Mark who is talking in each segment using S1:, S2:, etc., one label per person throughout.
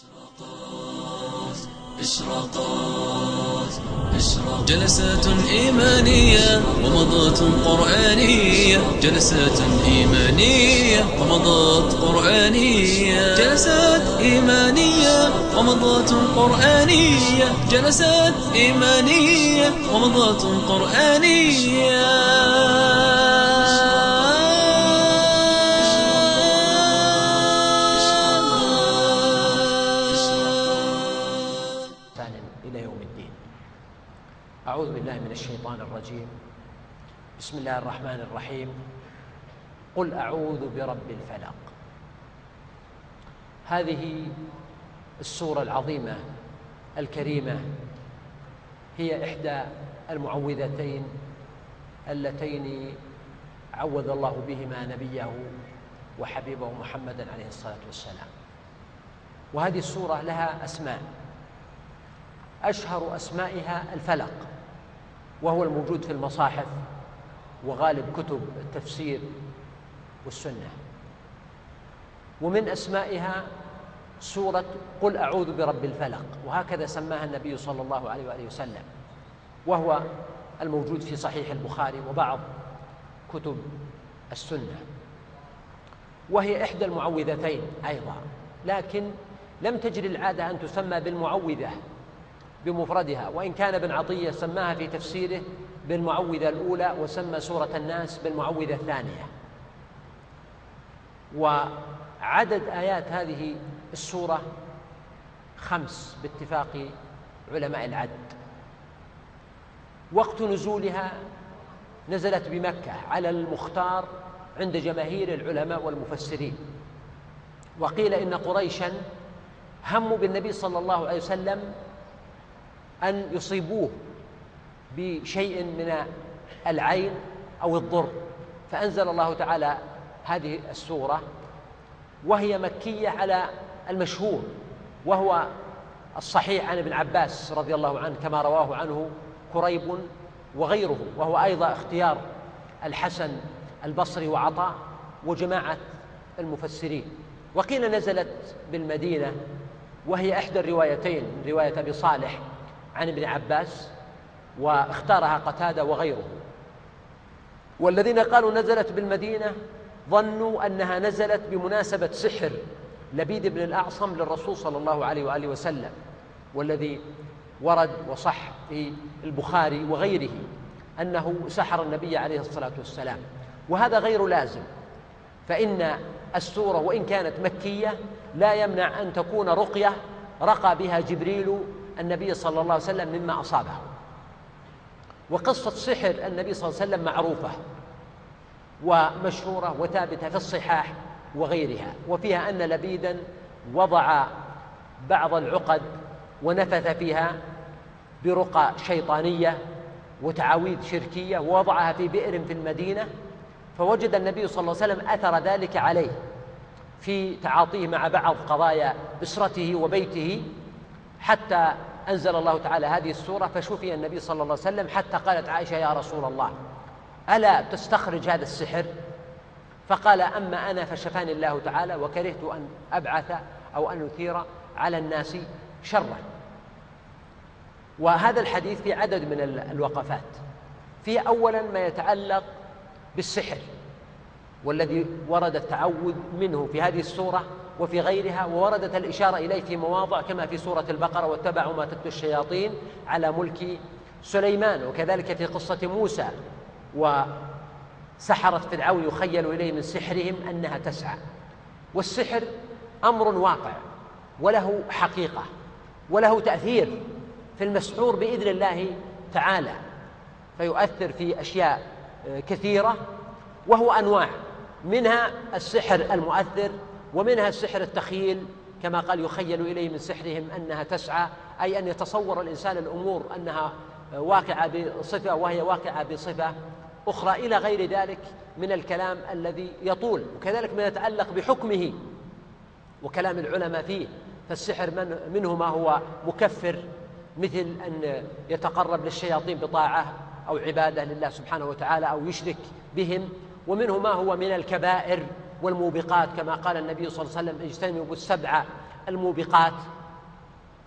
S1: إشراقات إشراقات جلسات إيمانية ومضات قرآنية. جلسات إيمانية ومضات قرآنية. جلسات إيمانية ومضات قرآنية. جلسات إيمانية ومضات قرآنية.
S2: الشيطان الرجيم. بسم الله الرحمن الرحيم. قل أعوذ برب الفلق. هذه السورة العظيمة الكريمة هي إحدى المعوذتين اللتين عوذ الله بهما نبيه وحبيبه محمدا عليه الصلاة والسلام. وهذه السورة لها أسماء أشهر أسمائها الفلق. وهو الموجود في المصاحف وغالب كتب التفسير والسنة. ومن أسمائها سورة قل أعوذ برب الفلق وهكذا سماها النبي صلى الله عليه وآله وسلم وهو الموجود في صحيح البخاري وبعض كتب السنة. وهي إحدى المعوذتين أيضا لكن لم تجري العادة أن تسمى بالمعوذة. بمفردها. وإن كان ابن عطية سماها في تفسيره بالمعوذة الأولى وسمى سورة الناس بالمعوذة الثانية. وعدد آيات هذه السورة خمس باتفاق علماء العد. وقت نزولها نزلت بمكة على المختار عند جماهير العلماء والمفسرين. وقيل إن قريشا هموا بالنبي صلى الله عليه وسلم أن يصيبوه بشيء من العين أو الضر. فأنزل الله تعالى هذه السورة وهي مكية على المشهور وهو الصحيح عن ابن عباس رضي الله عنه كما رواه عنه كريب وغيره وهو أيضا اختيار الحسن البصري وعطاء وجماعة المفسرين. وقيل نزلت بالمدينة وهي إحدى الروايتين رواية أبي صالح عن ابن عباس واختارها قتادة وغيره. والذين قالوا نزلت بالمدينة ظنوا أنها نزلت بمناسبة سحر لبيد بن الأعصم للرسول صلى الله عليه وآله وسلم والذي ورد وصح في البخاري وغيره أنه سحر النبي عليه الصلاة والسلام. وهذا غير لازم فإن السورة وإن كانت مكية لا يمنع أن تكون رقية رقى بها جبريل النبي صلى الله عليه وسلم مما أصابه. وقصة سحر النبي صلى الله عليه وسلم معروفة ومشهورة وثابتة في الصحاح وغيرها وفيها أن لبيدا وضع بعض العقد ونفث فيها برقى شيطانية وتعاويذ شركية ووضعها في بئر في المدينة فوجد النبي صلى الله عليه وسلم أثر ذلك عليه في تعاطيه مع بعض قضايا أسرته وبيته حتى أنزل الله تعالى هذه السورة فشفي النبي صلى الله عليه وسلم حتى قالت عائشة يا رسول الله ألا تستخرج هذا السحر؟ فقال أما أنا فشفاني الله تعالى وكرهت أن أبعث أو أن أثير على الناس شرا. وهذا الحديث في عدد من الوقفات. في أولا ما يتعلق بالسحر والذي ورد التعوذ منه في هذه السورة وفي غيرها ووردت الإشارة إليه في مواضع كما في سورة البقرة واتبعوا ما تتلو الشياطين على ملك سليمان. وكذلك في قصة موسى وسحرة فرعون يخيل إليه من سحرهم أنها تسعى. والسحر أمر واقع وله حقيقة وله تأثير في المسحور بإذن الله تعالى. فيؤثر في أشياء كثيرة وهو أنواع منها السحر المؤثر ومنها السحر التخيل كما قال يخيل إليه من سحرهم أنها تسعى أي أن يتصور الإنسان الأمور أنها واقعة بصفة وهي واقعة بصفة أخرى إلى غير ذلك من الكلام الذي يطول وكذلك ما يتعلق بحكمه وكلام العلماء فيه. فالسحر من منه ما هو مكفر مثل أن يتقرب للشياطين بطاعة أو عبادة لله سبحانه وتعالى أو يشرك بهم ومنه ما هو من الكبائر والموبقات كما قال النبي صلى الله عليه وسلم اجتنبوا السبع الموبقات.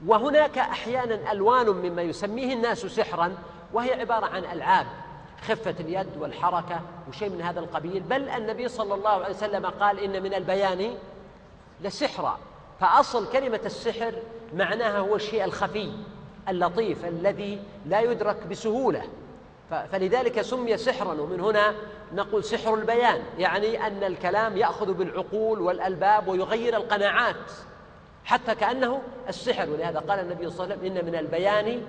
S2: وهناك أحيانا ألوان مما يسميه الناس سحرا وهي عبارة عن ألعاب خفة اليد والحركة وشيء من هذا القبيل. بل النبي صلى الله عليه وسلم قال إن من البيان لسحرا. فأصل كلمة السحر معناها هو الشيء الخفي اللطيف الذي لا يدرك بسهولة. فلذلك سمي سحرا ومن هنا نقول سحر البيان يعني أن الكلام يأخذ بالعقول والألباب ويغير القناعات حتى كأنه السحر. ولهذا قال النبي صلى الله عليه وسلم إن من البيان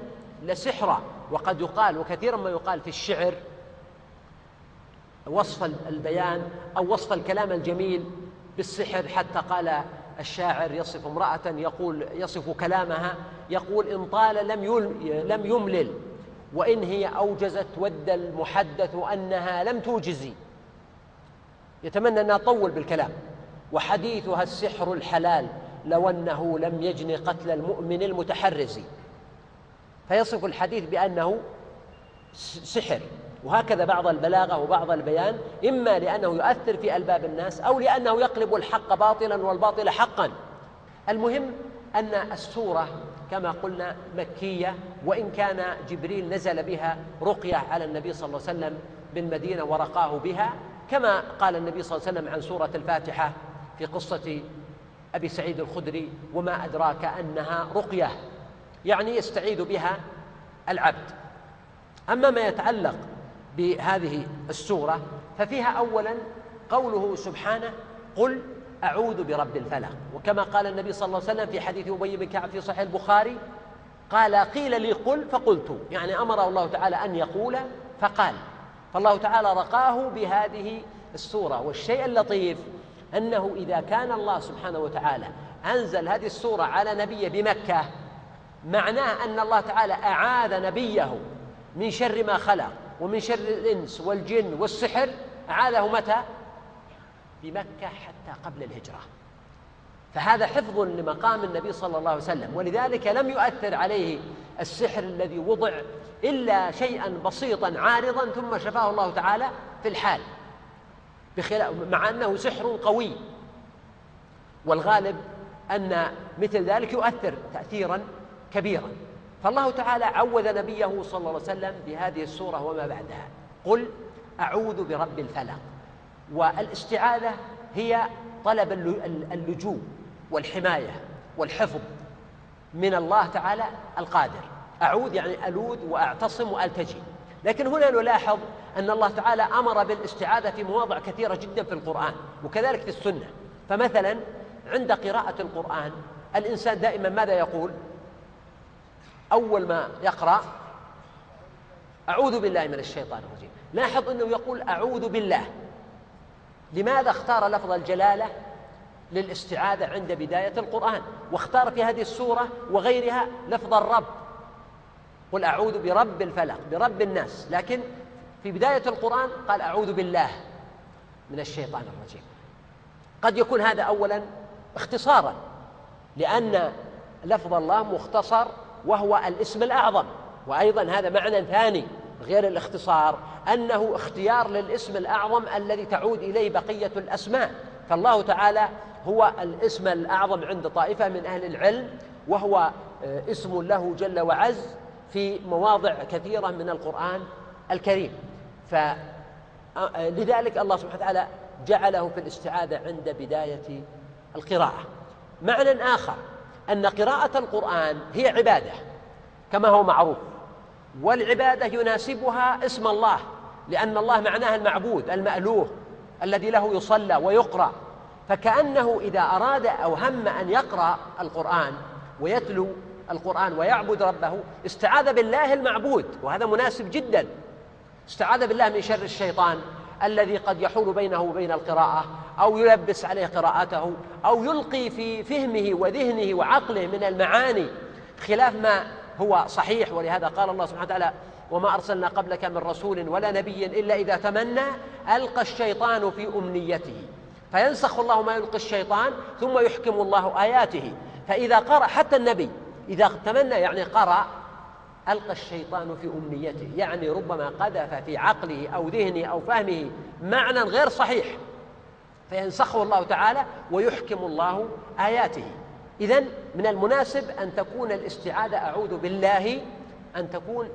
S2: لسحرا وقد يقال وكثيرا ما يقال في الشعر وصف البيان أو وصف الكلام الجميل بالسحر. حتى قال الشاعر يصف امرأة يقول يصف كلامها يقول إن طال لم لم يملل. وإن هي أوجزت ود المحدث أنها لم توجزي. يتمنى أنها تطول بالكلام. وحديثها السحر الحلال لو أنه لم يجن قتل المؤمن المتحرز. فيصف الحديث بأنه سحر. وهكذا بعض البلاغة وبعض البيان إما لأنه يؤثر في ألباب الناس أو لأنه يقلب الحق باطلا والباطل حقا. المهم أن السورة كما قلنا مكية وإن كان جبريل نزل بها رقية على النبي صلى الله عليه وسلم بالمدينة ورقاه بها كما قال النبي صلى الله عليه وسلم عن سورة الفاتحة في قصة أبي سعيد الخدري وما أدراك أنها رقية. يعني يستعيذ بها العبد. أما ما يتعلق بهذه السورة ففيها أولا قوله سبحانه قل أعوذ برب الفلق. وكما قال النبي صلى الله عليه وسلم في حديث أبي بن كعب في صحيح البخاري قال قيل لي قل فقلت. يعني أمر الله تعالى أن يقول فقال. فالله تعالى رقاه بهذه السورة. والشيء اللطيف أنه إذا كان الله سبحانه وتعالى أنزل هذه السورة على نبيه بمكة معناه أن الله تعالى أعاذ نبيه من شر ما خلق ومن شر الإنس والجن والسحر. أعاذه متى؟ بمكة حتى قبل الهجرة. فهذا حفظ لمقام النبي صلى الله عليه وسلم ولذلك لم يؤثر عليه السحر الذي وضع إلا شيئا بسيطا عارضا ثم شفاه الله تعالى في الحال بخلاف مع أنه سحر قوي. والغالب أن مثل ذلك يؤثر تأثيرا كبيرا. فالله تعالى عوذ نبيه صلى الله عليه وسلم بهذه السورة وما بعدها. قل أعوذ برب الفلق. والاستعاذة هي طلب اللجوء والحماية والحفظ من الله تعالى القادر. أعوذ يعني ألوذ وأعتصم وألتجي. لكن هنا نلاحظ أن الله تعالى أمر بالاستعاذة في مواضع كثيرة جدا في القرآن وكذلك في السنة. فمثلا عند قراءة القرآن الإنسان دائما ماذا يقول؟ أول ما يقرأ أعوذ بالله من الشيطان الرجيم. لاحظ أنه يقول أعوذ بالله. لماذا اختار لفظ الجلالة للاستعاذة عند بداية القرآن؟ واختار في هذه السورة وغيرها لفظ الرب. قل أعوذ برب الفلق برب الناس. لكن في بداية القرآن قال أعوذ بالله من الشيطان الرجيم. قد يكون هذا أولا اختصارا لأن لفظ الله مختصر وهو الاسم الأعظم. وأيضا هذا معنى ثاني. غير الاختصار أنه اختيار للاسم الأعظم الذي تعود إليه بقية الأسماء. فالله تعالى هو الاسم الأعظم عند طائفة من أهل العلم وهو آه، اسم له جل وعز في مواضع كثيرة من القرآن الكريم. فلذلك آه، الله سبحانه وتعالى جعله في الاستعاذة عند بداية القراءة. معنى آخر أن قراءة القرآن هي عبادة كما هو معروف. والعبادة يناسبها اسم الله لأن الله معناها المعبود المألوه الذي له يصلى ويقرأ. فكأنه إذا أراد أو هم أن يقرأ القرآن ويتلو القرآن ويعبد ربه استعاذ بالله المعبود وهذا مناسب جدا. استعاذ بالله من شر الشيطان الذي قد يحول بينه وبين القراءة أو يلبس عليه قراءته أو يلقي في فهمه وذهنه وعقله من المعاني خلاف ما هو صحيح ولهذا قال الله سبحانه وتعالى وما أرسلنا قبلك من رسول ولا نبي إلا إذا تمنى ألقى الشيطان في أمنيته. فينسخ الله ما يلقي الشيطان ثم يحكم الله آياته. فإذا قرأ حتى النبي إذا تمنى يعني قرأ ألقى الشيطان في أمنيته. يعني ربما قذف في عقله أو ذهنه أو فهمه معنى غير صحيح. فينسخه الله تعالى ويحكم الله آياته. إذا من المناسب أن تكون الاستعاذة أعوذ بالله أن تكون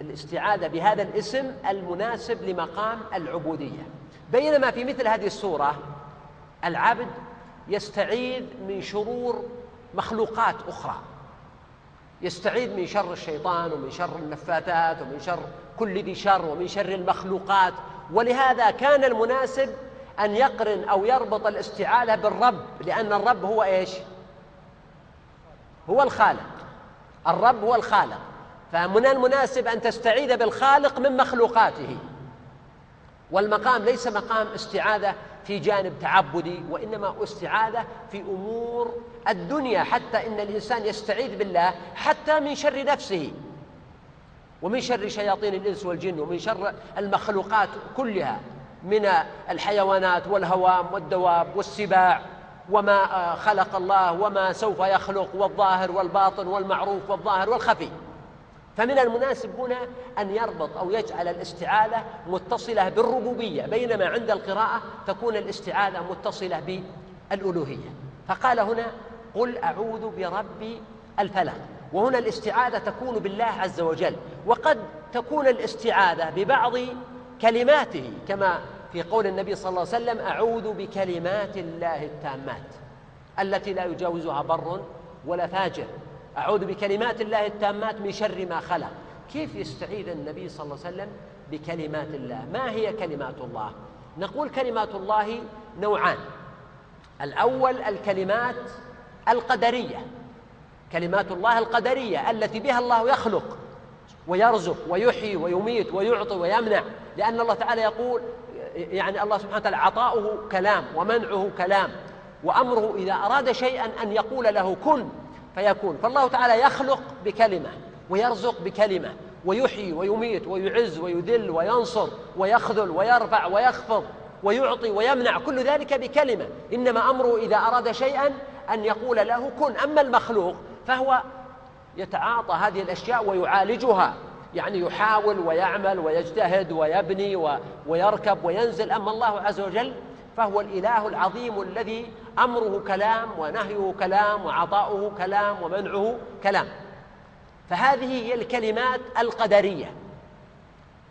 S2: الاستعاذة بهذا الاسم المناسب لمقام العبودية. بينما في مثل هذه السورة العبد يستعيذ من شرور مخلوقات أخرى. يستعيذ من شر الشيطان ومن شر النفاثات ومن شر كل ذي شر ومن شر المخلوقات. ولهذا كان المناسب أن يقرن أو يربط الاستعاذة بالرب لأن الرب هو إيش؟ هو الخالق. الرب هو الخالق. فمن المناسب أن تستعيذ بالخالق من مخلوقاته. والمقام ليس مقام استعاذة في جانب تعبدي وإنما استعاذة في أمور الدنيا حتى إن الإنسان يستعيذ بالله حتى من شر نفسه. ومن شر شياطين الإنس والجن ومن شر المخلوقات كلها. من الحيوانات والهوام والدواب والسباع وما خلق الله وما سوف يخلق والظاهر والباطن والمعروف والظاهر والخفي. فمن المناسب هنا أن يربط أو يجعل الاستعاذة متصلة بالربوبية بينما عند القراءة تكون الاستعاذة متصلة بالألوهية. فقال هنا قل أعوذ برب الفلق. وهنا الاستعاذة تكون بالله عز وجل وقد تكون الاستعاذة ببعض كلماته كما في قول النبي صلى الله عليه وسلم أعوذ بكلمات الله التامات التي لا يجاوزها بر ولا فاجر. أعوذ بكلمات الله التامات من شر ما خلق. كيف يستعيذ النبي صلى الله عليه وسلم بكلمات الله؟ ما هي كلمات الله؟ نقول كلمات الله نوعان. الأول الكلمات القدرية. كلمات الله القدرية التي بها الله يخلق ويرزق ويحيي ويميت ويعطي ويمنع لأن الله تعالى يقول يعني الله سبحانه وتعالى عطاؤه كلام ومنعه كلام وأمره إذا أراد شيئا أن يقول له كن فيكون. فالله تعالى يخلق بكلمة ويرزق بكلمة ويحيي ويميت ويعز ويذل وينصر ويخذل ويرفع ويخفض ويعطي ويمنع كل ذلك بكلمة. إنما أمره إذا أراد شيئا أن يقول له كن. أما المخلوق فهو يتعاطى هذه الأشياء ويعالجها. يعني يحاول ويعمل ويجتهد ويبني ويركب وينزل أما الله عز وجل فهو الإله العظيم الذي أمره كلام ونهيه كلام وعطاؤه كلام ومنعه كلام. فهذه هي الكلمات القدرية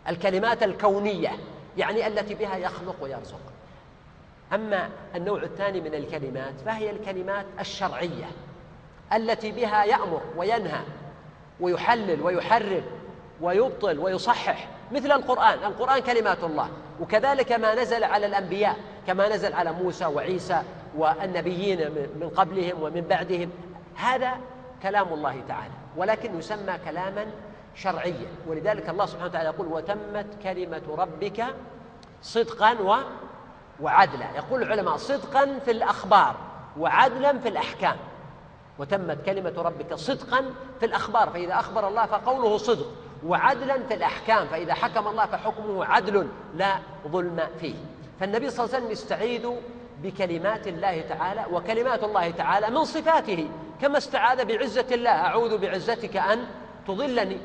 S2: الكلمات الكونية يعني التي بها يخلق ويرزق. أما النوع الثاني من الكلمات فهي الكلمات الشرعية التي بها يأمر وينهى ويحلل ويحرم ويبطل ويصحح مثل القرآن. القرآن كلمات الله. وكذلك ما نزل على الأنبياء كما نزل على موسى وعيسى والنبيين من قبلهم ومن بعدهم. هذا كلام الله تعالى ولكن يسمى كلاما شرعيا. ولذلك الله سبحانه وتعالى يقول وتمت كلمة ربك صدقا و وعدلا. يقول العلماء صدقا في الأخبار وعدلا في الأحكام. وتمت كلمة ربك صدقا في الأخبار. فإذا أخبر الله فقوله صدق. وعدلا في الأحكام فإذا حكم الله فحكمه عدل لا ظلم فيه. فالنبي صلى الله عليه وسلم يستعيذ بكلمات الله تعالى وكلمات الله تعالى من صفاته كما استعاذ بعزة الله. أعوذ بعزتك أن تضلني.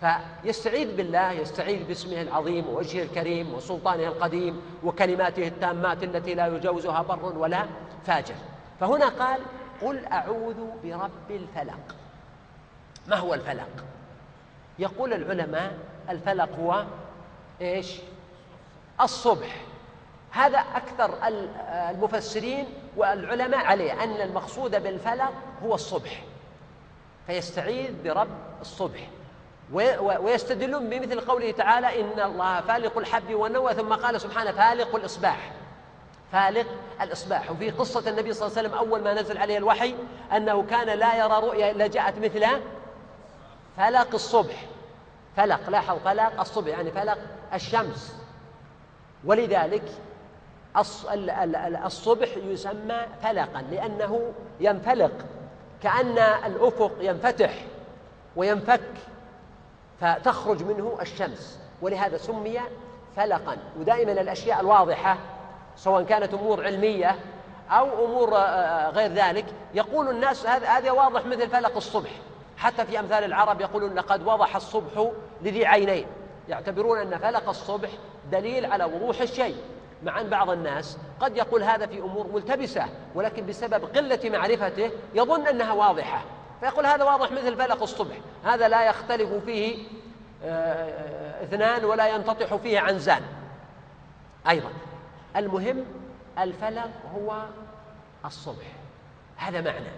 S2: فيستعيذ بالله يستعيذ باسمه العظيم ووجهه الكريم وسلطانه القديم وكلماته التامات التي لا يجاوزها بر ولا فاجر. فهنا قال قل أعوذ برب الفلق. ما هو الفلق؟ يقول العلماء الفلق هو إيش؟ الصبح. هذا أكثر المفسرين والعلماء عليه أن المقصود بالفلق هو الصبح. فيستعيذ برب الصبح. ويستدلون بمثل قوله تعالى إن الله فالق الحب والنوى ثم قال سبحانه فالق الإصباح. فالق الإصباح. وفي قصة النبي صلى الله عليه وسلم أول ما نزل عليه الوحي أنه كان لا يرى رؤيا إلا جاءت مثل فلق الصبح. فلق لاحظ فلق الصبح يعني فلق الشمس. ولذلك الصبح يسمى فلقا لأنه ينفلق كأن الأفق ينفتح وينفك فتخرج منه الشمس. ولهذا سمي فلقا. ودائما الأشياء الواضحة سواء كانت أمور علمية أو أمور آه، غير ذلك يقول الناس هذا واضح مثل فلق الصبح. حتى في أمثال العرب يقولون لقد وضح الصبح لذي عينين. يعتبرون أن فلق الصبح دليل على وضوح الشيء. مع أن بعض الناس قد يقول هذا في أمور ملتبسة ولكن بسبب قلة معرفته يظن أنها واضحة. فيقول هذا واضح مثل فلق الصبح. هذا لا يختلف فيه آه، اثنان ولا ينتطح فيه عنزان. أيضا المهم الفلق هو الصبح. هذا معنى.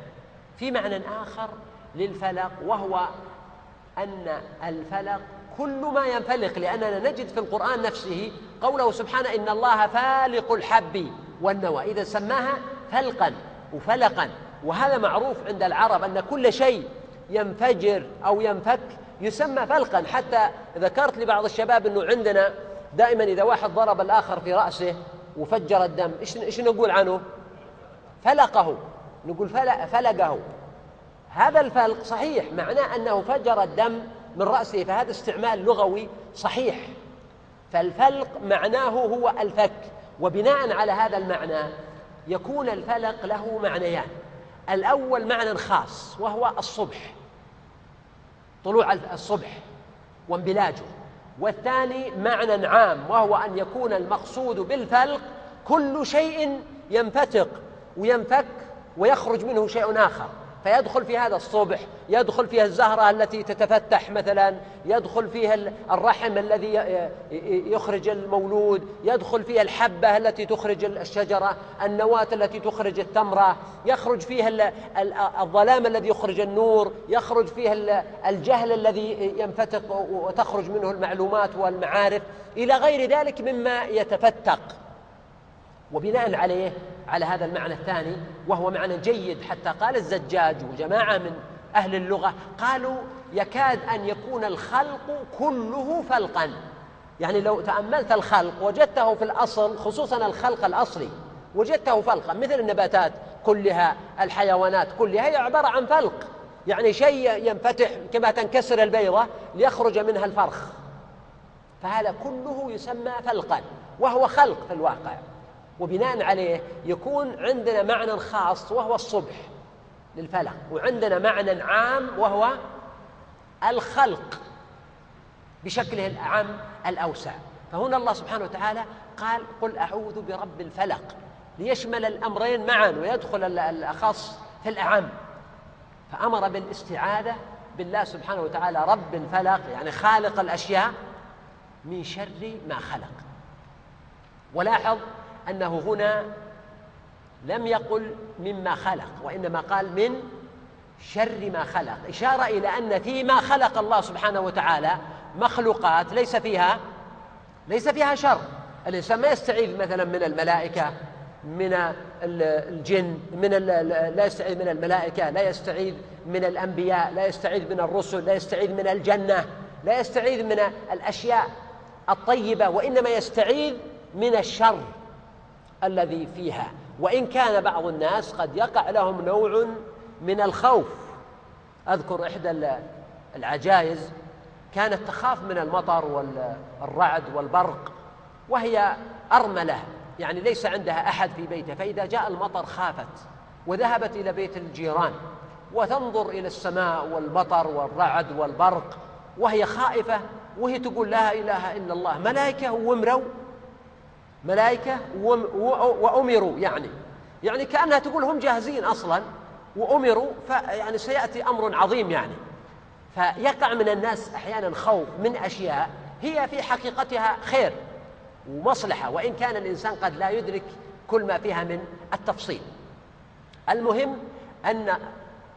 S2: في معنى آخر للفلق وهو أن الفلق كل ما ينفلق لأننا نجد في القرآن نفسه قوله سبحانه إن الله فالق الحب والنوى. إذا سماها فلقا وفلقا. وهذا معروف عند العرب أن كل شيء ينفجر أو ينفك يسمى فلقا. حتى ذكرت لبعض الشباب أنه عندنا دائما إذا واحد ضرب الآخر في رأسه وفجر الدم إيش نقول عنه؟ فلقه. نقول فلقه. هذا الفلق صحيح معناه أنه فجر الدم من رأسه فهذا استعمال لغوي صحيح. فالفلق معناه هو الفك. وبناء على هذا المعنى يكون الفلق له معنيان. الأول معنى خاص وهو الصبح طلوع الصبح وانبلاجه. والثاني معنى عام وهو أن يكون المقصود بالفلق كل شيء ينفتق وينفك ويخرج منه شيء آخر. فيدخل في هذا الصبح يدخل فيها الزهرة التي تتفتح مثلا يدخل فيها الرحم الذي يخرج المولود يدخل فيها الحبة التي تخرج الشجرة النواة التي تخرج التمرة يخرج فيها الظلام الذي يخرج النور يخرج فيها الجهل الذي ينفتق وتخرج منه المعلومات والمعارف إلى غير ذلك مما يتفتق. وبناء عليه على هذا المعنى الثاني وهو معنى جيد حتى قال الزجاج وجماعة من أهل اللغة قالوا يكاد أن يكون الخلق كله فلقا. يعني لو تأملت الخلق وجدته في الأصل خصوصا الخلق الأصلي وجدته فلقا مثل النباتات كلها الحيوانات كلها هي عبارة عن فلق. يعني شيء ينفتح كما تنكسر البيضة ليخرج منها الفرخ. فهذا كله يسمى فلقا وهو خلق في الواقع. وبناء عليه يكون عندنا معنى خاص وهو الصبح للفلق وعندنا معنى عام وهو الخلق بشكله الأعم الأوسع. فهنا الله سبحانه وتعالى قال قل أعوذ برب الفلق ليشمل الأمرين معا ويدخل الأخص في الأعم. فأمر بالاستعاذة بالله سبحانه وتعالى رب الفلق يعني خالق الأشياء من شر ما خلق. ولاحظ أنه هنا لم يقل مما خلق وإنما قال من شر ما خلق. إشارة إلى أن فيما خلق الله سبحانه وتعالى مخلوقات ليس فيها ليس فيها شر. الإنسان ما يستعيذ مثلا من الملائكة من الجن من لا يستعيذ من الملائكة لا يستعيذ من الأنبياء لا يستعيذ من الرسل لا يستعيذ من الجنة لا يستعيذ من الأشياء الطيبة وإنما يستعيذ من الشر. الذي فيها. وإن كان بعض الناس قد يقع لهم نوع من الخوف. أذكر إحدى العجائز كانت تخاف من المطر والرعد والبرق وهي أرملة يعني ليس عندها أحد في بيتها فإذا جاء المطر خافت وذهبت إلى بيت الجيران وتنظر إلى السماء والمطر والرعد والبرق وهي خائفة وهي تقول لا إله إلا الله ملائكة ومروا ملائكة وأمروا يعني يعني كأنها تقول هم جاهزين أصلا وأمروا فيعني سيأتي أمر عظيم يعني. فيقع من الناس أحيانا خوف من أشياء هي في حقيقتها خير ومصلحة وإن كان الإنسان قد لا يدرك كل ما فيها من التفصيل. المهم أن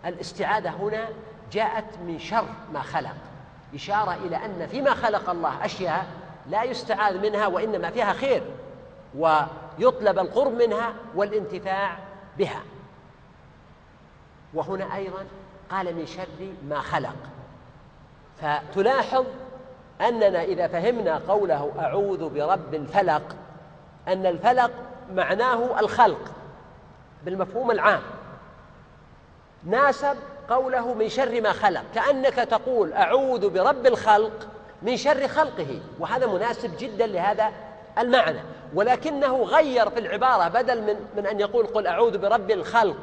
S2: الاستعاذة هنا جاءت من شر ما خلق إشارة إلى أن فيما خلق الله أشياء لا يستعاذ منها وإنما فيها خير. ويطلب القرب منها والانتفاع بها. وهنا أيضا قال من شر ما خلق. فتلاحظ أننا إذا فهمنا قوله أعوذ برب الفلق أن الفلق معناه الخلق بالمفهوم العام. ناسب قوله من شر ما خلق كأنك تقول أعوذ برب الخلق من شر خلقه. وهذا مناسب جدا لهذا المعنى ولكنه غير في العبارة بدل من, من أن يقول قل أعوذ برب الخلق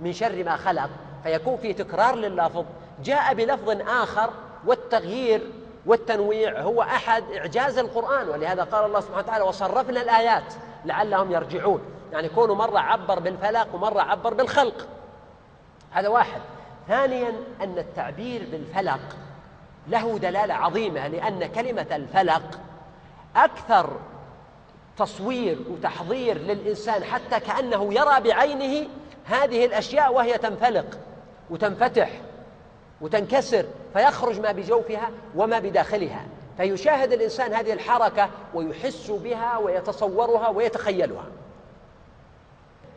S2: من شر ما خلق فيكون في تكرار لللفظ. جاء بلفظ آخر والتغيير والتنويع هو أحد إعجاز القرآن ولهذا قال الله سبحانه وتعالى وصرفنا الآيات لعلهم يرجعون. يعني كونه مرة عبر بالفلق ومرة عبر بالخلق. هذا واحد. ثانيا أن التعبير بالفلق له دلالة عظيمة لأن كلمة الفلق أكثر تصوير وتحضير للإنسان حتى كأنه يرى بعينه هذه الأشياء وهي تنفلق وتنفتح وتنكسر فيخرج ما بجوفها وما بداخلها فيشاهد الإنسان هذه الحركة ويحس بها ويتصورها ويتخيلها.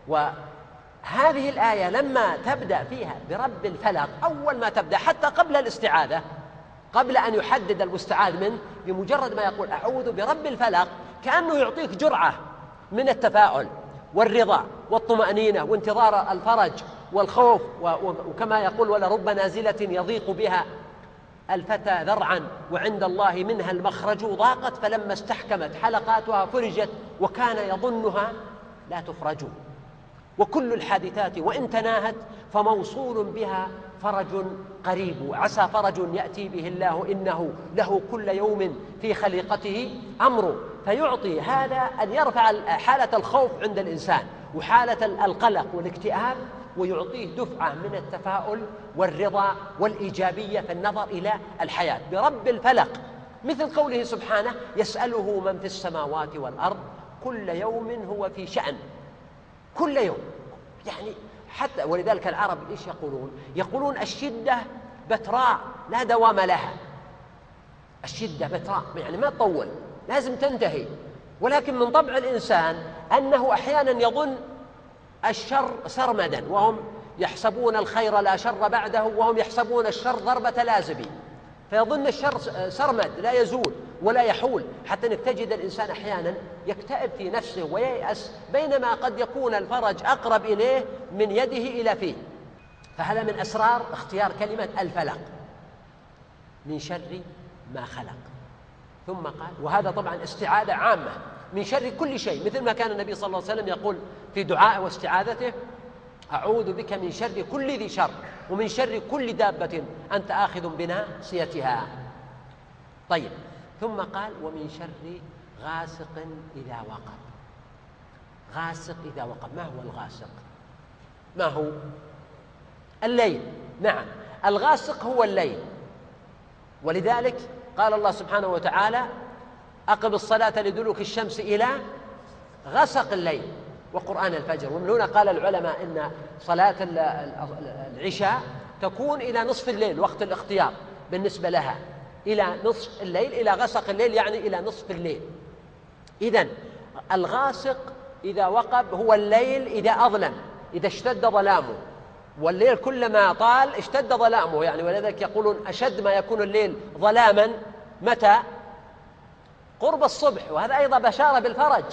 S2: وهذه الآية لما تبدأ فيها برب الفلق أول ما تبدأ حتى قبل الاستعاذة قبل أن يحدد المستعاذ منه بمجرد ما يقول أعوذ برب الفلق كأنه يعطيك جرعة من التفاؤل والرضا والطمأنينة وانتظار الفرج والخوف وكما يقول ولرب نازلة يضيق بها الفتى ذرعا وعند الله منها المخرج ضاقت فلما استحكمت حلقاتها فرجت وكان يظنها لا تفرج. وكل الحادثات وإن تناهت فموصول بها فرج قريب عسى فرج يأتي به الله إنه له كل يوم في خليقته أمر فيعطي هذا أن يرفع حالة الخوف عند الإنسان وحالة القلق والاكتئاب ويعطيه دفعة من التفاؤل والرضا والإيجابية في النظر إلى الحياة. برب الفلق مثل قوله سبحانه يسأله من في السماوات والأرض كل يوم هو في شأن. كل يوم. يعني حتى ولذلك العرب إيش يقولون؟ يقولون الشدة بتراء لا دوام لها. الشدة بتراء يعني ما تطول لازم تنتهي. ولكن من طبع الإنسان أنه أحيانا يظن الشر سرمدا وهم يحسبون الخير لا شر بعده وهم يحسبون الشر ضربة لازم فيظن الشر سرمد لا يزول. ولا يحول حتى إنك تجد الإنسان أحيانا يكتئب في نفسه وييأس بينما قد يكون الفرج أقرب إليه من يده إلى فيه. فهذا من أسرار اختيار كلمة الفلق. من شر ما خلق. ثم قال وهذا طبعا استعاذه عامة. من شر كل شيء مثل ما كان النبي صلى الله عليه وسلم يقول في دعائه واستعاذته أعوذ بك من شر كل ذي شر ومن شر كل دابة أنت آخذ بناصيتها. طيب. ثم قال ومن شر غاسق إذا وقب. غاسق إذا وقب. ما هو الغاسق؟ ما هو؟ الليل. نعم. الغاسق هو الليل. ولذلك قال الله سبحانه وتعالى أقم الصلاة لدلوك الشمس إلى غسق الليل وقرآن الفجر. ومن هنا قال العلماء إن صلاة العشاء تكون إلى نصف الليل وقت الاختيار بالنسبة لها. إلى نصف الليل إلى غسق الليل يعني إلى نصف الليل. إذا الغاسق إذا وقب هو الليل إذا أظلم إذا اشتد ظلامه. والليل كلما طال اشتد ظلامه. يعني ولذلك يقولون أشد ما يكون الليل ظلاما. متى؟ قرب الصبح. وهذا أيضا بشارة بالفرج.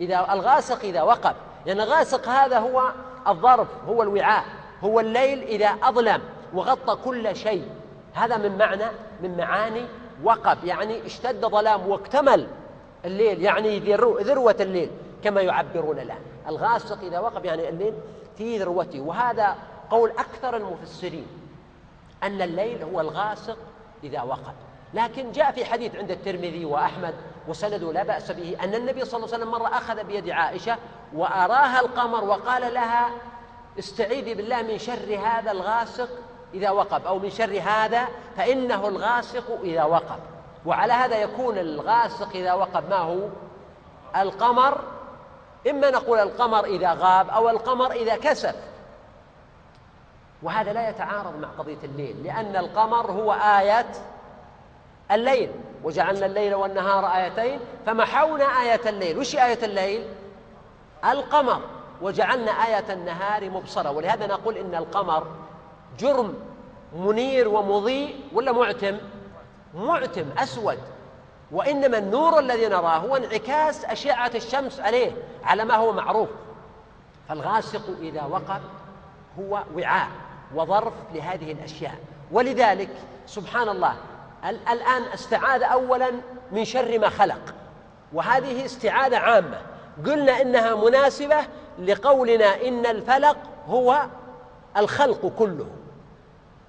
S2: إذا الغاسق إذا وقب. لأن الغاسق هذا هو الظرف هو الوعاء. هو الليل إذا أظلم وغطى كل شيء. هذا من معنى من معاني وقب يعني اشتد ظلام واكتمل الليل يعني ذروة الليل كما يعبرون الآن الغاسق إذا وقب يعني الليل في ذروته. وهذا قول أكثر المفسرين أن الليل هو الغاسق إذا وقب. لكن جاء في حديث عند الترمذي وأحمد وسنده لا بأس به أن النبي صلى الله عليه وسلم مرة أخذ بيد عائشة وأراها القمر وقال لها استعيذي بالله من شر هذا الغاسق إذا وقب أو من شر هذا فإنه الغاسق إذا وقب. وعلى هذا يكون الغاسق إذا وقب ما هو؟ القمر. إما نقول القمر إذا غاب أو القمر إذا كسف وهذا لا يتعارض مع قضية الليل لأن القمر هو آية الليل. وجعلنا الليل والنهار آيتين فمحونا آية الليل. وش آية الليل؟ القمر. وجعلنا آية النهار مبصرة. ولهذا نقول إن القمر جرم منير ومضيء ولا معتم؟ معتم أسود. وإنما النور الذي نراه هو انعكاس أشعة الشمس عليه على ما هو معروف. فالغاسق إذا وقب هو وعاء وظرف لهذه الأشياء. ولذلك سبحان الله الآن استعاذ أولا من شر ما خلق. وهذه استعاذة عامة. قلنا إنها مناسبة لقولنا إن الفلق هو الخلق كله.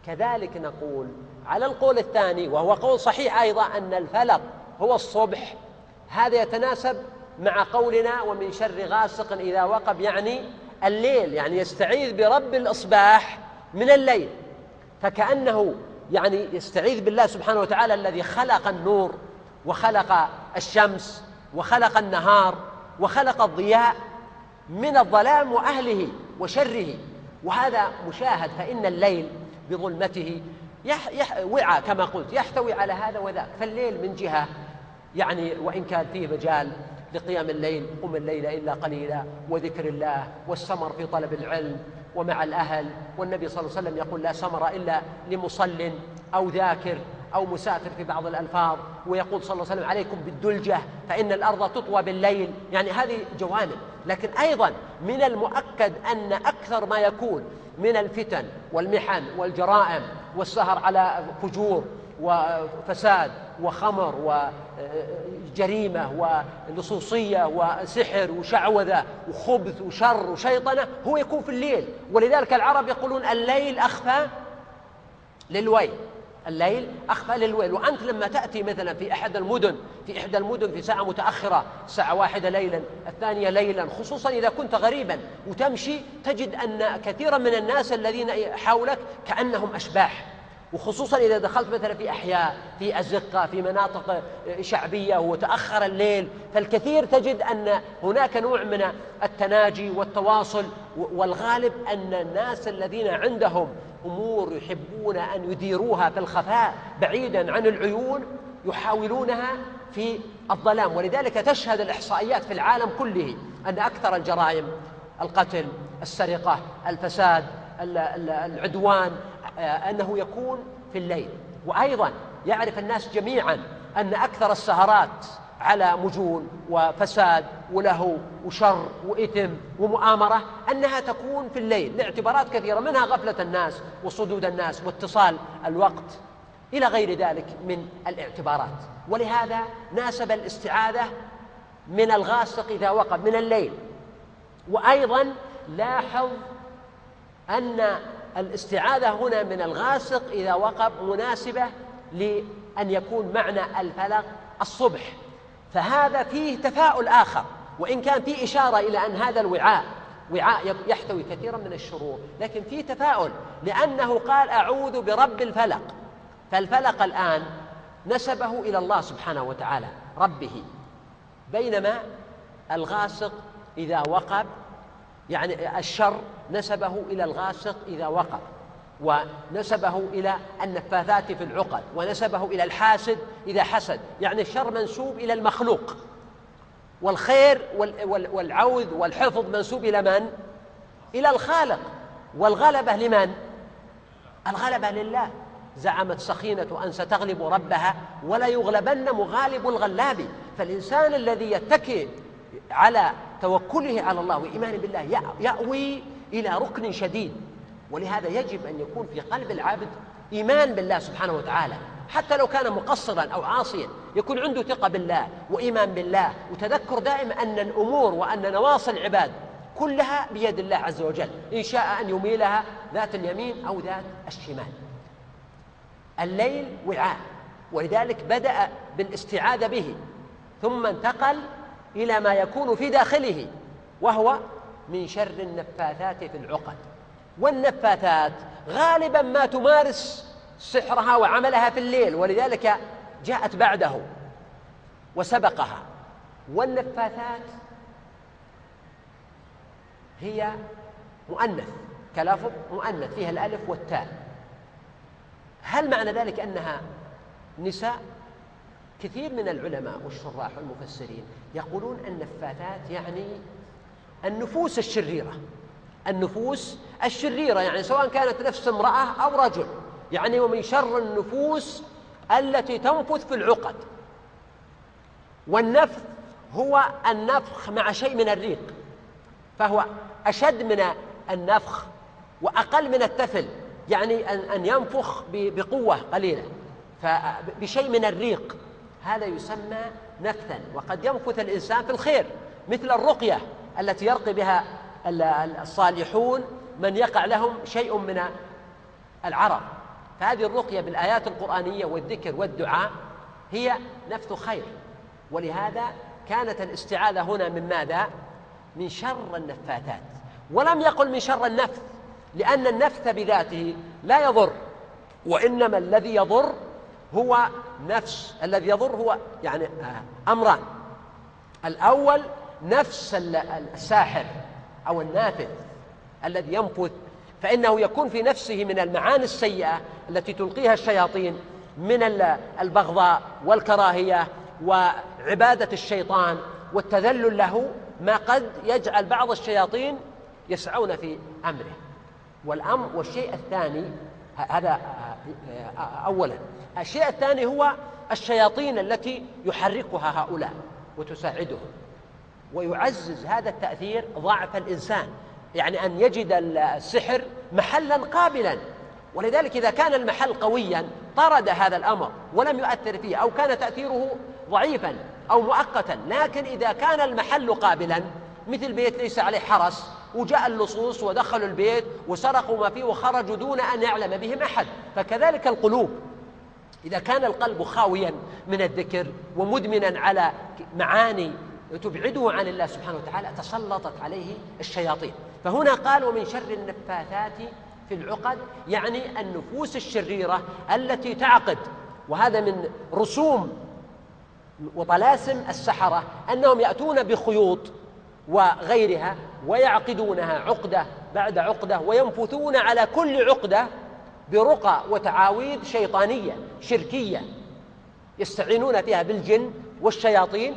S2: كذلك نقول على القول الثاني وهو قول صحيح أيضا أن الفلق هو الصبح. هذا يتناسب مع قولنا ومن شر غاسق إذا وقب يعني الليل يعني يستعيذ برب الإصباح من الليل. فكأنه يعني يستعيذ بالله سبحانه وتعالى الذي خلق النور وخلق الشمس وخلق النهار وخلق الضياء من الظلام وأهله وشره. وهذا مشاهد فإن الليل بظلمته يح يح وعى كما قلت يحتوي على هذا وذاك. فالليل من جهة يعني وإن كان فيه مجال لقيام الليل قم الليل إلا قليلا وذكر الله والسمر في طلب العلم ومع الأهل والنبي صلى الله عليه وسلم يقول لا سمر إلا لمصل أو ذاكر. أو مسافر في بعض الألفاظ ويقول صلى الله عليه وسلم عليكم بالدلجة فإن الأرض تطوى بالليل. يعني هذه جوانب. لكن أيضا من المؤكد أن أكثر ما يكون من الفتن والمحن والجرائم والسهر على فجور وفساد وخمر وجريمة ولصوصية وسحر وشعوذة وخبث وشر وشيطنة هو يكون في الليل. ولذلك العرب يقولون الليل أخفى للويل. الليل أخفى للويل. وأنت لما تأتي مثلا في أحد المدن في إحدى المدن في ساعة متأخرة ساعة واحدة ليلا الثانية ليلا خصوصا إذا كنت غريبا وتمشي تجد أن كثيرا من الناس الذين حولك كأنهم أشباح. وخصوصا إذا دخلت مثلا في أحياء في أزقة في مناطق شعبية وتأخر الليل فالكثير تجد أن هناك نوع من التناجي والتواصل والغالب أن الناس الذين عندهم أمور يحبون أن يديروها في الخفاء بعيدا عن العيون يحاولونها في الظلام. ولذلك تشهد الإحصائيات في العالم كله أن أكثر الجرائم القتل السرقة الفساد العدوان آه، أنه يكون في الليل. وأيضا يعرف الناس جميعا أن أكثر السهرات على مجون وفساد ولهو وشر وإثم ومؤامرة أنها تكون في الليل لاعتبارات كثيرة منها غفلة الناس وصدود الناس واتصال الوقت إلى غير ذلك من الاعتبارات. ولهذا ناسب الاستعاذة من الغاسق إذا وقب من الليل. وأيضا لاحظ أن الاستعاذة هنا من الغاسق إذا وقب مناسبة لأن يكون معنى الفلق الصبح. فهذا فيه تفاؤل آخر وإن كان فيه إشارة إلى أن هذا الوعاء وعاء يحتوي كثيرا من الشرور لكن فيه تفاؤل لأنه قال أعوذ برب الفلق. فالفلق الآن نسبه إلى الله سبحانه وتعالى ربه بينما الغاسق إذا وقب يعني الشر نسبه إلى الغاسق إذا وقب. ونسبه إلى النفاثات في العقد ونسبه إلى الحاسد إذا حسد يعني الشر منسوب إلى المخلوق. والخير والعوذ والحفظ منسوب إلى من؟ إلى الخالق. والغلبة لمن؟ الغلبة لله. زعمت سخينة أن ستغلب ربها ولا يغلبن مغالب الغلاب. فالإنسان الذي يتكئ على توكله على الله وإيمانه بالله يأوي إلى ركن شديد. ولهذا يجب أن يكون في قلب العبد إيمان بالله سبحانه وتعالى. حتى لو كان مقصرا أو عاصيا يكون عنده ثقة بالله وإيمان بالله. وتذكر دائما أن الأمور وأن نواصي العباد كلها بيد الله عز وجل إن شاء أن يميلها ذات اليمين أو ذات الشمال. الليل وعاء ولذلك بدأ بالاستعاذة به ثم انتقل إلى ما يكون في داخله وهو من شر النفاثات في العقد. والنفاثات غالبا ما تمارس سحرها وعملها في الليل ولذلك جاءت بعده وسبقها. والنفاثات هي مؤنث كلفظ مؤنث فيها الألف والتاء. هل معنى ذلك أنها نساء؟ كثير من العلماء والشراح والمفسرين يقولون النفاثات يعني النفوس الشريرة. النفوس الشريرة يعني سواء كانت نفس امرأة أو رجل. يعني ومن شر النفوس التي تنفث في العقد. والنفث هو النفخ مع شيء من الريق فهو أشد من النفخ وأقل من التفل يعني أن ينفخ بقوة قليلة فبشيء من الريق. هذا يسمى نفثا وقد ينفث الإنسان في الخير مثل الرقية التي يرقي بها الصالحون من يقع لهم شيء من العرض فهذه الرقية بالآيات القرآنية والذكر والدعاء هي نفث خير. ولهذا كانت الاستعاذة هنا من ماذا؟ من شر النفاثات. ولم يقل من شر النفث لأن النفث بذاته لا يضر وإنما الذي يضر هو نفس الذي يضر هو يعني آه، أمران. الأول نفس الساحر. أو النافذ الذي ينفث فإنه يكون في نفسه من المعاني السيئة التي تلقيها الشياطين من البغضاء والكراهية وعبادة الشيطان والتذلل له ما قد يجعل بعض الشياطين يسعون في أمره. والأمر والشيء الثاني هذا أولا الشيء الثاني هو الشياطين التي يحركها هؤلاء وتساعدهم. ويعزز هذا التأثير ضعف الإنسان. يعني أن يجد السحر محلا قابلا. ولذلك إذا كان المحل قويا طرد هذا الأمر ولم يؤثر فيه أو كان تأثيره ضعيفا أو مؤقتا. لكن إذا كان المحل قابلا مثل بيت ليس عليه حرس وجاء اللصوص ودخلوا البيت وسرقوا ما فيه وخرجوا دون أن يعلم بهم أحد. فكذلك القلوب. إذا كان القلب خاويا من الذكر ومدمنا على معاني تبعده عن الله سبحانه وتعالى تسلطت عليه الشياطين. فهنا قال ومن شر النفاثات في العقد يعني النفوس الشريرة التي تعقد. وهذا من رسوم وطلاسم السحرة أنهم يأتون بخيوط وغيرها ويعقدونها عقدة بعد عقدة وينفثون على كل عقدة برقى وتعاويذ شيطانية شركية يستعينون فيها بالجن والشياطين.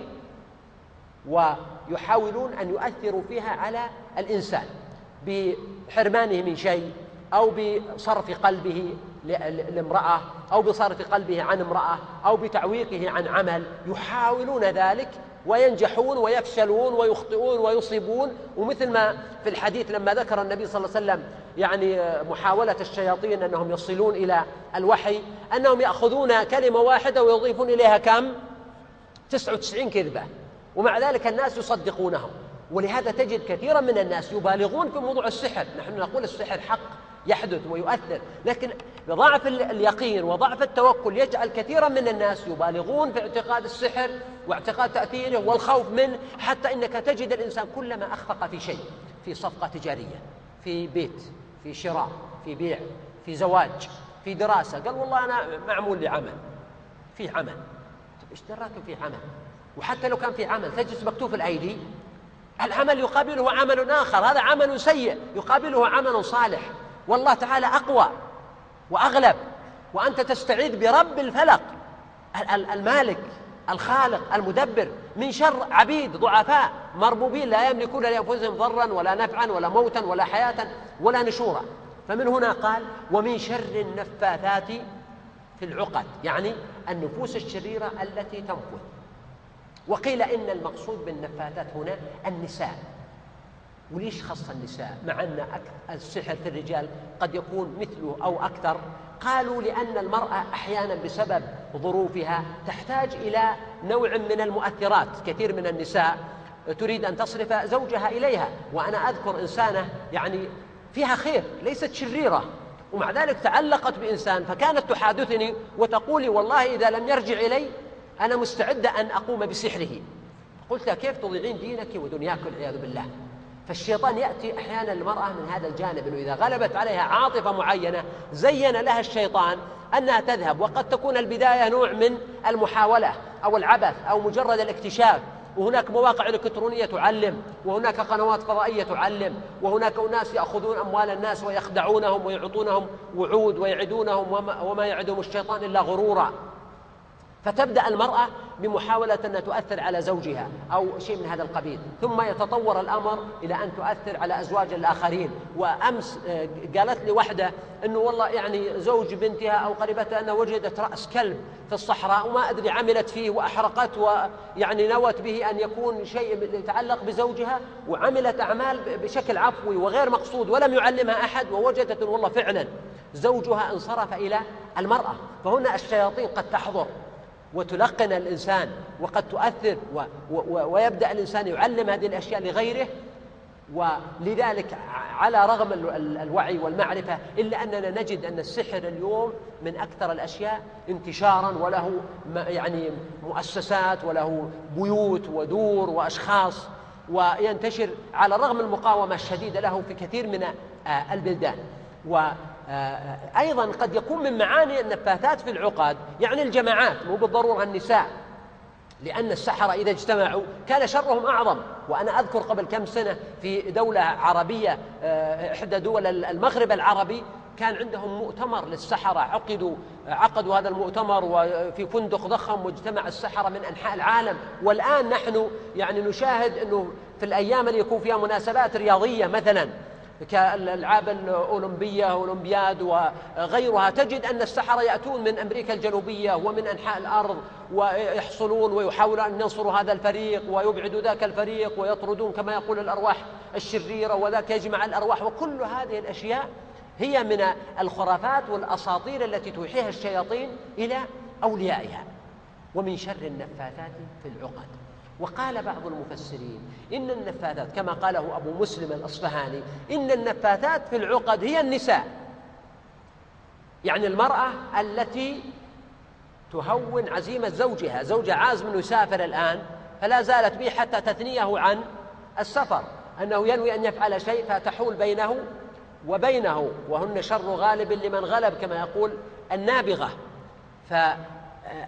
S2: ويحاولون أن يؤثروا فيها على الإنسان بحرمانه من شيء أو بصرف قلبه لامرأة أو بصرف قلبه عن امرأة أو بتعويقه عن عمل. يحاولون ذلك وينجحون ويفشلون ويخطئون ويصيبون. ومثل ما في الحديث لما ذكر النبي صلى الله عليه وسلم يعني محاولة الشياطين أنهم يصلون إلى الوحي أنهم يأخذون كلمة واحدة ويضيفون إليها كم؟ 99 كذبة. ومع ذلك الناس يصدقونهم. ولهذا تجد كثيرا من الناس يبالغون في موضوع السحر. نحن نقول السحر حق يحدث ويؤثر. لكن بضعف اليقين وضعف التوكل يجعل كثيرا من الناس يبالغون في اعتقاد السحر واعتقاد تأثيره والخوف منه حتى إنك تجد الإنسان كلما أخفق في شيء في صفقة تجارية في بيت في شراء في بيع في زواج في دراسة. قال والله أنا معمول لي عمل في عمل. طيب إيش دراك في عمل؟ وحتى لو كان في عمل تجلس مكتوب في الأيدي. العمل يقابله عمل آخر هذا عمل سيء يقابله عمل صالح. والله تعالى أقوى وأغلب وأنت تستعيذ برب الفلق. المالك الخالق المدبر من شر عبيد ضعفاء مربوبين لا يملكون لأنفسهم ضرا ولا نفعا ولا موتا ولا حياة ولا نشورا. فمن هنا قال ومن شر النفاثات في العقد يعني النفوس الشريرة التي تنفث. وقيل إن المقصود بالنفاثات هنا النساء. وليش خص النساء؟ مع أن السحر في الرجال قد يكون مثله أو أكثر. قالوا لأن المرأة أحيانا بسبب ظروفها تحتاج إلى نوع من المؤثرات كثير من النساء تريد أن تصرف زوجها إليها. وأنا أذكر إنسانة يعني فيها خير ليست شريرة. ومع ذلك تعلقت بإنسان فكانت تحادثني وتقول والله إذا لم يرجع إلي أنا مستعدة أن أقوم بسحره. قلت كيف تضيعين دينك ودنياك والعياذ بالله؟ فالشيطان يأتي أحيانا المرأة من هذا الجانب أنه إذا غلبت عليها عاطفة معينة زين لها الشيطان أنها تذهب وقد تكون البداية نوع من المحاولة أو العبث أو مجرد الاكتشاف. وهناك مواقع إلكترونية تعلم وهناك قنوات فضائية تعلم وهناك أناس يأخذون أموال الناس ويخدعونهم ويعطونهم وعود ويعدونهم وما, وما يعدهم الشيطان إلا غرورا. فتبدأ المرأة بمحاولة أن تؤثر على زوجها أو شيء من هذا القبيل. ثم يتطور الأمر إلى أن تؤثر على أزواج الآخرين. وأمس آه، قالت لي وحدة أنه والله يعني زوج بنتها أو قريبتها أنها وجدت رأس كلب في الصحراء وما أدري عملت فيه وأحرقت ويعني نوت به أن يكون شيء يتعلق بزوجها وعملت أعمال بشكل عفوي وغير مقصود ولم يعلمها أحد ووجدت والله فعلا زوجها انصرف إلى المرأة. فهنا الشياطين قد تحضر. وتلقن الإنسان وقد تؤثر و و ويبدأ الإنسان يعلم هذه الأشياء لغيره ولذلك على رغم الوعي والمعرفة إلا أننا نجد أن السحر اليوم من أكثر الأشياء انتشارا وله يعني مؤسسات وله بيوت ودور وأشخاص وينتشر على الرغم المقاومة الشديدة له في كثير من آه، البلدان. وأيضا قد يكون من معاني النفاثات في العقد يعني الجماعات مو بالضرورة النساء. لأن السحرة إذا اجتمعوا كان شرهم أعظم. وأنا أذكر قبل كم سنة في دولة عربية آه، إحدى دول المغرب العربي كان عندهم مؤتمر للسحرة. عقدوا عقدوا هذا المؤتمر وفي فندق ضخم واجتمع السحرة من أنحاء العالم. والآن نحن يعني نشاهد أنه في الأيام اللي يكون فيها مناسبات رياضية مثلا كالألعاب الأولمبية أولمبياد وغيرها تجد أن السحرة يأتون من أمريكا الجنوبية ومن أنحاء الأرض ويحصلون ويحاولون أن ينصروا هذا الفريق ويبعدوا ذاك الفريق ويطردون كما يقول الأرواح الشريرة وذاك يجمع الأرواح. وكل هذه الأشياء هي من الخرافات والأساطير التي توحيها الشياطين إلى أوليائها ومن شر النفاثات في العقد. وقال بعض المفسرين إن النفاثات كما قاله أبو مسلم الأصفهاني إن النفاثات في العقد هي النساء. يعني المرأة التي تهون عزيمة زوجها زوجها عازم أنه يسافر الآن فلا زالت به حتى تثنيه عن السفر أنه ينوي أن يفعل شيء فتحول بينه وبينه وهن شر غالب لمن غلب كما يقول النابغة.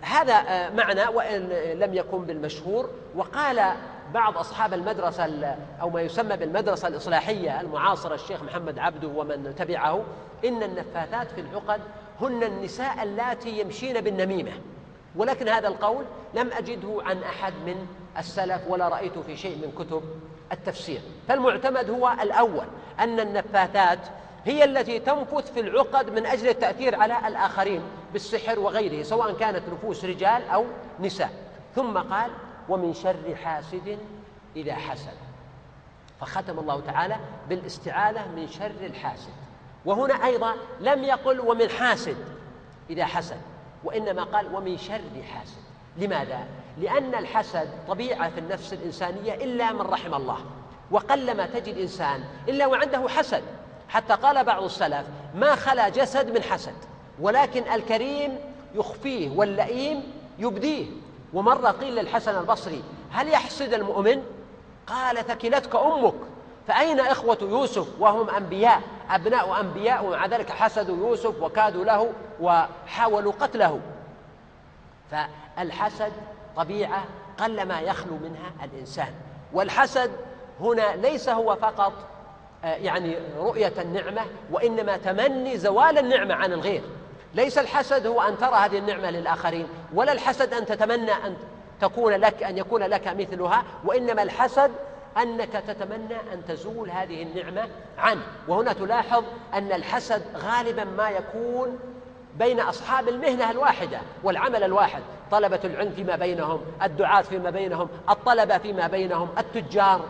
S2: فهذا معنى وإن لم يكن بالمشهور. وقال بعض أصحاب المدرسة أو ما يسمى بالمدرسة الإصلاحية المعاصرة الشيخ محمد عبده ومن تبعه إن النفاثات في العقد هن النساء اللاتي يمشين بالنميمة. ولكن هذا القول لم أجده عن أحد من السلف ولا رأيته في شيء من كتب التفسير. فالمعتمد هو الأول أن النفاثات هي التي تنفث في العقد من أجل التأثير على الآخرين بالسحر وغيره سواء كانت نفوس رجال أو نساء. ثم قال ومن شر حاسد إذا حسد. فختم الله تعالى بالاستعاذة من شر الحاسد. وهنا أيضا لم يقل ومن حاسد إذا حسد وإنما قال ومن شر حاسد لماذا؟ لأن الحسد طبيعة في النفس الإنسانية إلا من رحم الله. وقلما تجد إنسان إلا وعنده حسد. حتى قال بعض السلف ما خلا جسد من حسد ولكن الكريم يخفيه واللئيم يبديه. ومرة قيل للحسن البصري هل يحسد المؤمن؟ قال ثكلتك أمك. فأين إخوة يوسف وهم أنبياء؟ أبناء أنبياء ومع ذلك حسدوا يوسف وكادوا له وحاولوا قتله. فالحسد طبيعة قلما يخلو منها الإنسان والحسد هنا ليس هو فقط يعني رؤية النعمة وإنما تمني زوال النعمة عن الغير. ليس الحسد هو أن ترى هذه النعمة للآخرين ولا الحسد أن تتمنى أن تكون لك أن يكون لك مثلها وإنما الحسد أنك تتمنى أن تزول هذه النعمة عنه. وهنا تلاحظ أن الحسد غالبا ما يكون بين أصحاب المهنة الواحدة والعمل الواحد. طلبة العلم فيما بينهم الدعاة فيما بينهم الطلبة فيما بينهم التجار.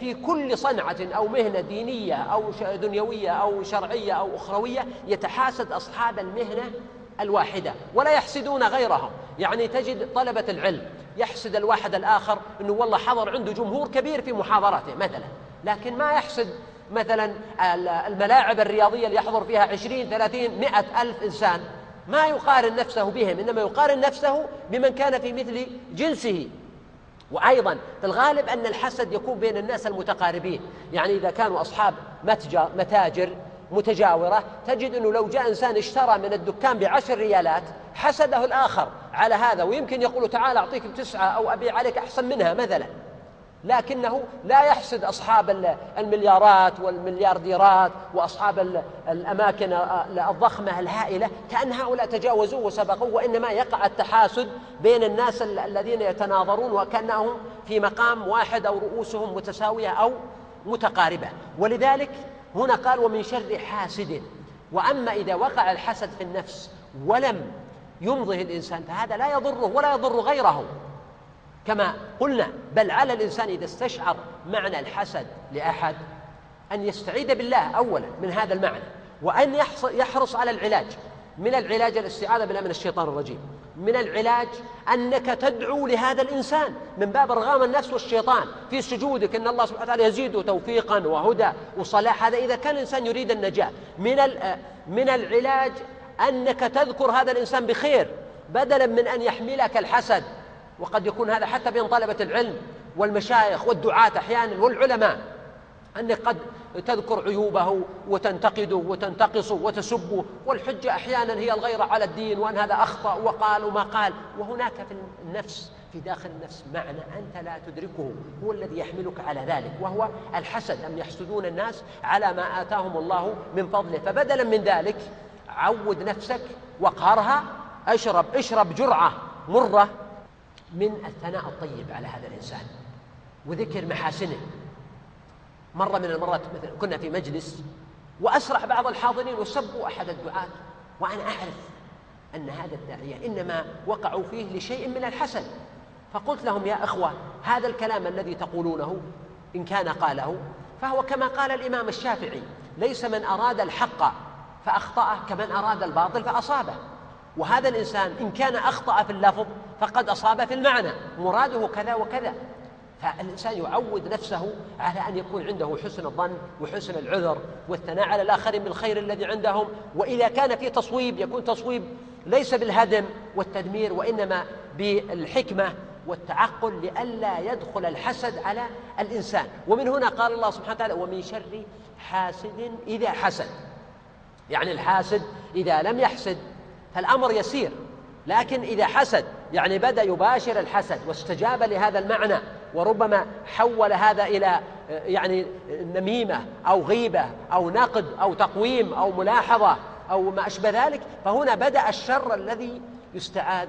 S2: في كل صنعة أو مهنة دينية أو دنيوية أو شرعية أو أخروية يتحاسد أصحاب المهنة الواحدة ولا يحسدون غيرهم. يعني تجد طلبة العلم يحسد الواحد الآخر أنه والله حضر عنده جمهور كبير في محاضرته مثلا. لكن ما يحسد مثلا الملاعب الرياضية اللي يحضر فيها عشرين ثلاثين مئة ألف إنسان. ما يقارن نفسه بهم إنما يقارن نفسه بمن كان في مثل جنسه. وأيضا في الغالب أن الحسد يكون بين الناس المتقاربين. يعني إذا كانوا أصحاب متاجر متجاورة تجد أنه لو جاء إنسان اشترى من الدكان بعشر ريالات حسده الآخر على هذا. ويمكن يقول تعال أعطيك بتسعة أو أبيع عليك أحسن منها مثلا. لكنه لا يحسد أصحاب المليارات والمليارديرات وأصحاب الأماكن الضخمة الهائلة كأن هؤلاء تجاوزوا وسبقوا وإنما يقع التحاسد بين الناس الذين يتناظرون وكأنهم في مقام واحد أو رؤوسهم متساوية أو متقاربة. ولذلك هنا قال ومن شر حاسد. وأما إذا وقع الحسد في النفس ولم يمضه الإنسان فهذا لا يضره ولا يضر غيره. كما قلنا بل على الإنسان إذا استشعر معنى الحسد لأحد أن يستعيذ بالله أولا من هذا المعنى وأن يحرص على العلاج. من العلاج الاستعاذة بالله من الشيطان الرجيم. من العلاج أنك تدعو لهذا الإنسان من باب إرغام النفس والشيطان. في سجودك أن الله سبحانه وتعالى يزيده توفيقا وهدى وصلاح. هذا إذا كان الإنسان يريد النجاة. من من العلاج أنك تذكر هذا الإنسان بخير بدلا من أن يحملك الحسد. وقد يكون هذا حتى بين طلبة العلم والمشايخ والدعاة أحيانا والعلماء أنك قد تذكر عيوبه وتنتقده وتنتقصه وتسبه والحجة أحيانا هي الغيرة على الدين وأن هذا أخطأ وقال وما قال. وهناك في النفس في داخل النفس معنى أنت لا تدركه هو الذي يحملك على ذلك وهو الحسد أم يحسدون الناس على ما آتاهم الله من فضله. فبدلا من ذلك عود نفسك وقهرها اشرب اشرب جرعة مرة من الثناء الطيب على هذا الإنسان وذكر محاسنه. مرة من المرات مثلا كنا في مجلس وأسرع بعض الحاضرين وسبوا أحد الدعاة وأنا أعرف أن هذا الداعية إنما وقعوا فيه لشيء من الحسن. فقلت لهم يا أخوة هذا الكلام الذي تقولونه إن كان قاله فهو كما قال الإمام الشافعي ليس من أراد الحق فأخطأه كمن أراد الباطل فأصابه. وهذا الإنسان إن كان أخطأ في اللفظ فقد أصاب في المعنى مراده كذا وكذا. فالإنسان يعود نفسه على أن يكون عنده حسن الظن وحسن العذر والثناء على الآخرين بالخير الذي عندهم. وإذا كان في تصويب يكون تصويب ليس بالهدم والتدمير وإنما بالحكمة والتعقل لئلا يدخل الحسد على الإنسان. ومن هنا قال الله سبحانه وتعالى ومن شر حاسد إذا حسد. يعني الحاسد إذا لم يحسد فالأمر يسير. لكن إذا حسد يعني بدأ يباشر الحسد واستجاب لهذا المعنى وربما حول هذا إلى يعني نميمة أو غيبة أو نقد أو تقويم أو ملاحظة أو ما أشبه ذلك فهنا بدأ الشر الذي يستعاذ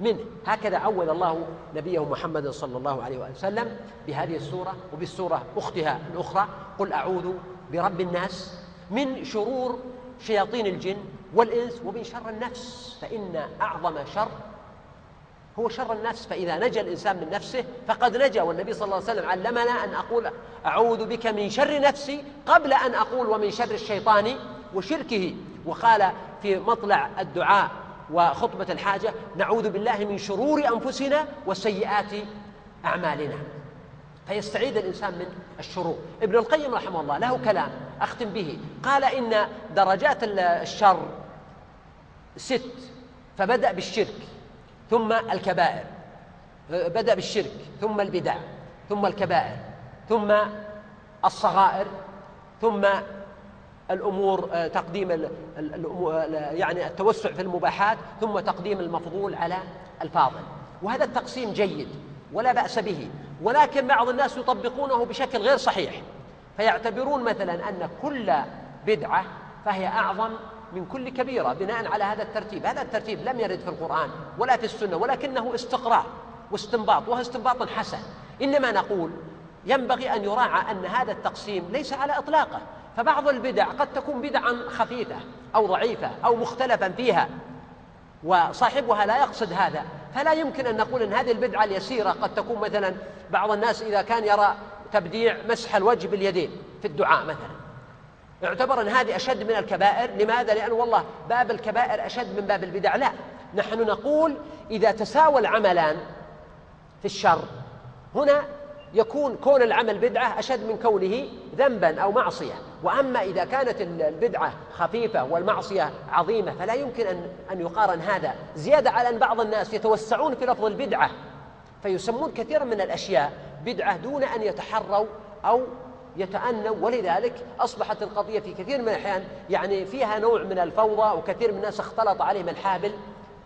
S2: منه. هكذا عود الله نبيه محمد صلى الله عليه وسلم بهذه السورة وبالسورة أختها الأخرى قل أعوذ برب الناس من شرور شياطين الجن والإنس ومن شر النفس فإن أعظم شر هو شر النفس فإذا نجا الإنسان من نفسه فقد نجا والنبي صلى الله عليه وسلم علمنا أن أقول أعوذ بك من شر نفسي قبل أن أقول ومن شر الشيطان وشركه. وقال في مطلع الدعاء وخطبة الحاجة نعوذ بالله من شرور أنفسنا وسيئات أعمالنا. فيستعيد الإنسان من الشرور. ابن القيم رحمه الله له كلام أختم به. قال إن درجات الشر ست فبدأ بالشرك ثم الكبائر بدأ بالشرك ثم البدع ثم الكبائر ثم الصغائر ثم الأمور تقديم يعني التوسع في المباحات ثم تقديم المفضول على الفاضل. وهذا التقسيم جيد. ولا بأس به. ولكن بعض الناس يطبقونه بشكل غير صحيح. فيعتبرون مثلا أن كل بدعة فهي أعظم من كل كبيرة بناء على هذا الترتيب. هذا الترتيب لم يرد في القرآن ولا في السنة ولكنه استقراء واستنباط وهو استنباط حسن. إنما نقول ينبغي أن يراعى أن هذا التقسيم ليس على إطلاقه. فبعض البدع قد تكون بدعا خفيفة أو ضعيفة أو مختلفا فيها. وصاحبها لا يقصد هذا. فلا يمكن أن نقول أن هذه البدعة اليسيرة قد تكون مثلا بعض الناس إذا كان يرى تبديع مسح الوجه باليدين في الدعاء مثلا. يعتبر أن هذه أشد من الكبائر. لماذا؟ لأن والله باب الكبائر أشد من باب البدع. لا. نحن نقول إذا تساوى العملان في الشر هنا يكون كون العمل بدعة أشد من كونه ذنبا أو معصية. وأما إذا كانت البدعة خفيفة والمعصية عظيمة فلا يمكن أن أن يقارن هذا. زيادة على أن بعض الناس يتوسعون في لفظ البدعة فيسمون كثيرا من الأشياء بدعة دون أن يتحروا أو يتأنوا. ولذلك أصبحت القضية في كثير من الأحيان يعني فيها نوع من الفوضى وكثير من الناس اختلط عليهم الحابل.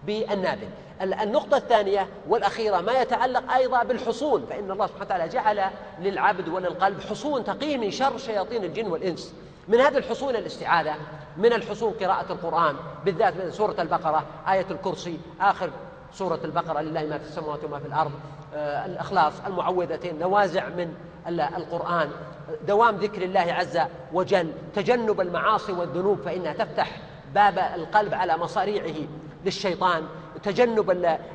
S2: بالنابل. النقطة الثانية والأخيرة ما يتعلق أيضا بالحصون فإن الله سبحانه وتعالى جعل للعبد وللقلب حصون تقيه من شر شياطين الجن والإنس. من هذه الحصون الاستعاذة من الحصون قراءة القرآن بالذات من سورة البقرة آية الكرسي آخر سورة البقرة لله ما في السماوات وما في الأرض آه الإخلاص المعوذتين نوازع من القرآن دوام ذكر الله عز وجل تجنب المعاصي والذنوب فإنها تفتح باب القلب على مصاريعه. للشيطان تجنب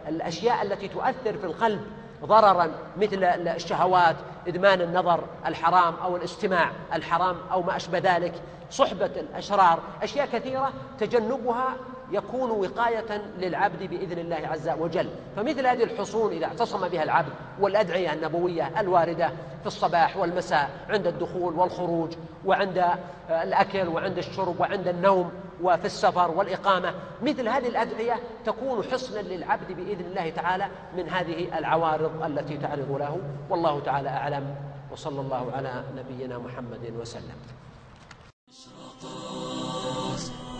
S2: الأشياء التي تؤثر في القلب ضررا مثل الشهوات إدمان النظر الحرام أو الاستماع الحرام أو ما أشبه ذلك صحبة الأشرار أشياء كثيرة تجنبها يكون وقاية للعبد بإذن الله عز وجل. فمثل هذه الحصون إذا اعتصم بها العبد والأدعية النبوية الواردة في الصباح والمساء عند الدخول والخروج وعند الأكل وعند الشرب وعند النوم وفي السفر والإقامة مثل هذه الأدعية تكون حصنا للعبد بإذن الله تعالى من هذه العوارض التي تعرض له. والله تعالى أعلم. وصلى الله على نبينا محمد وسلم.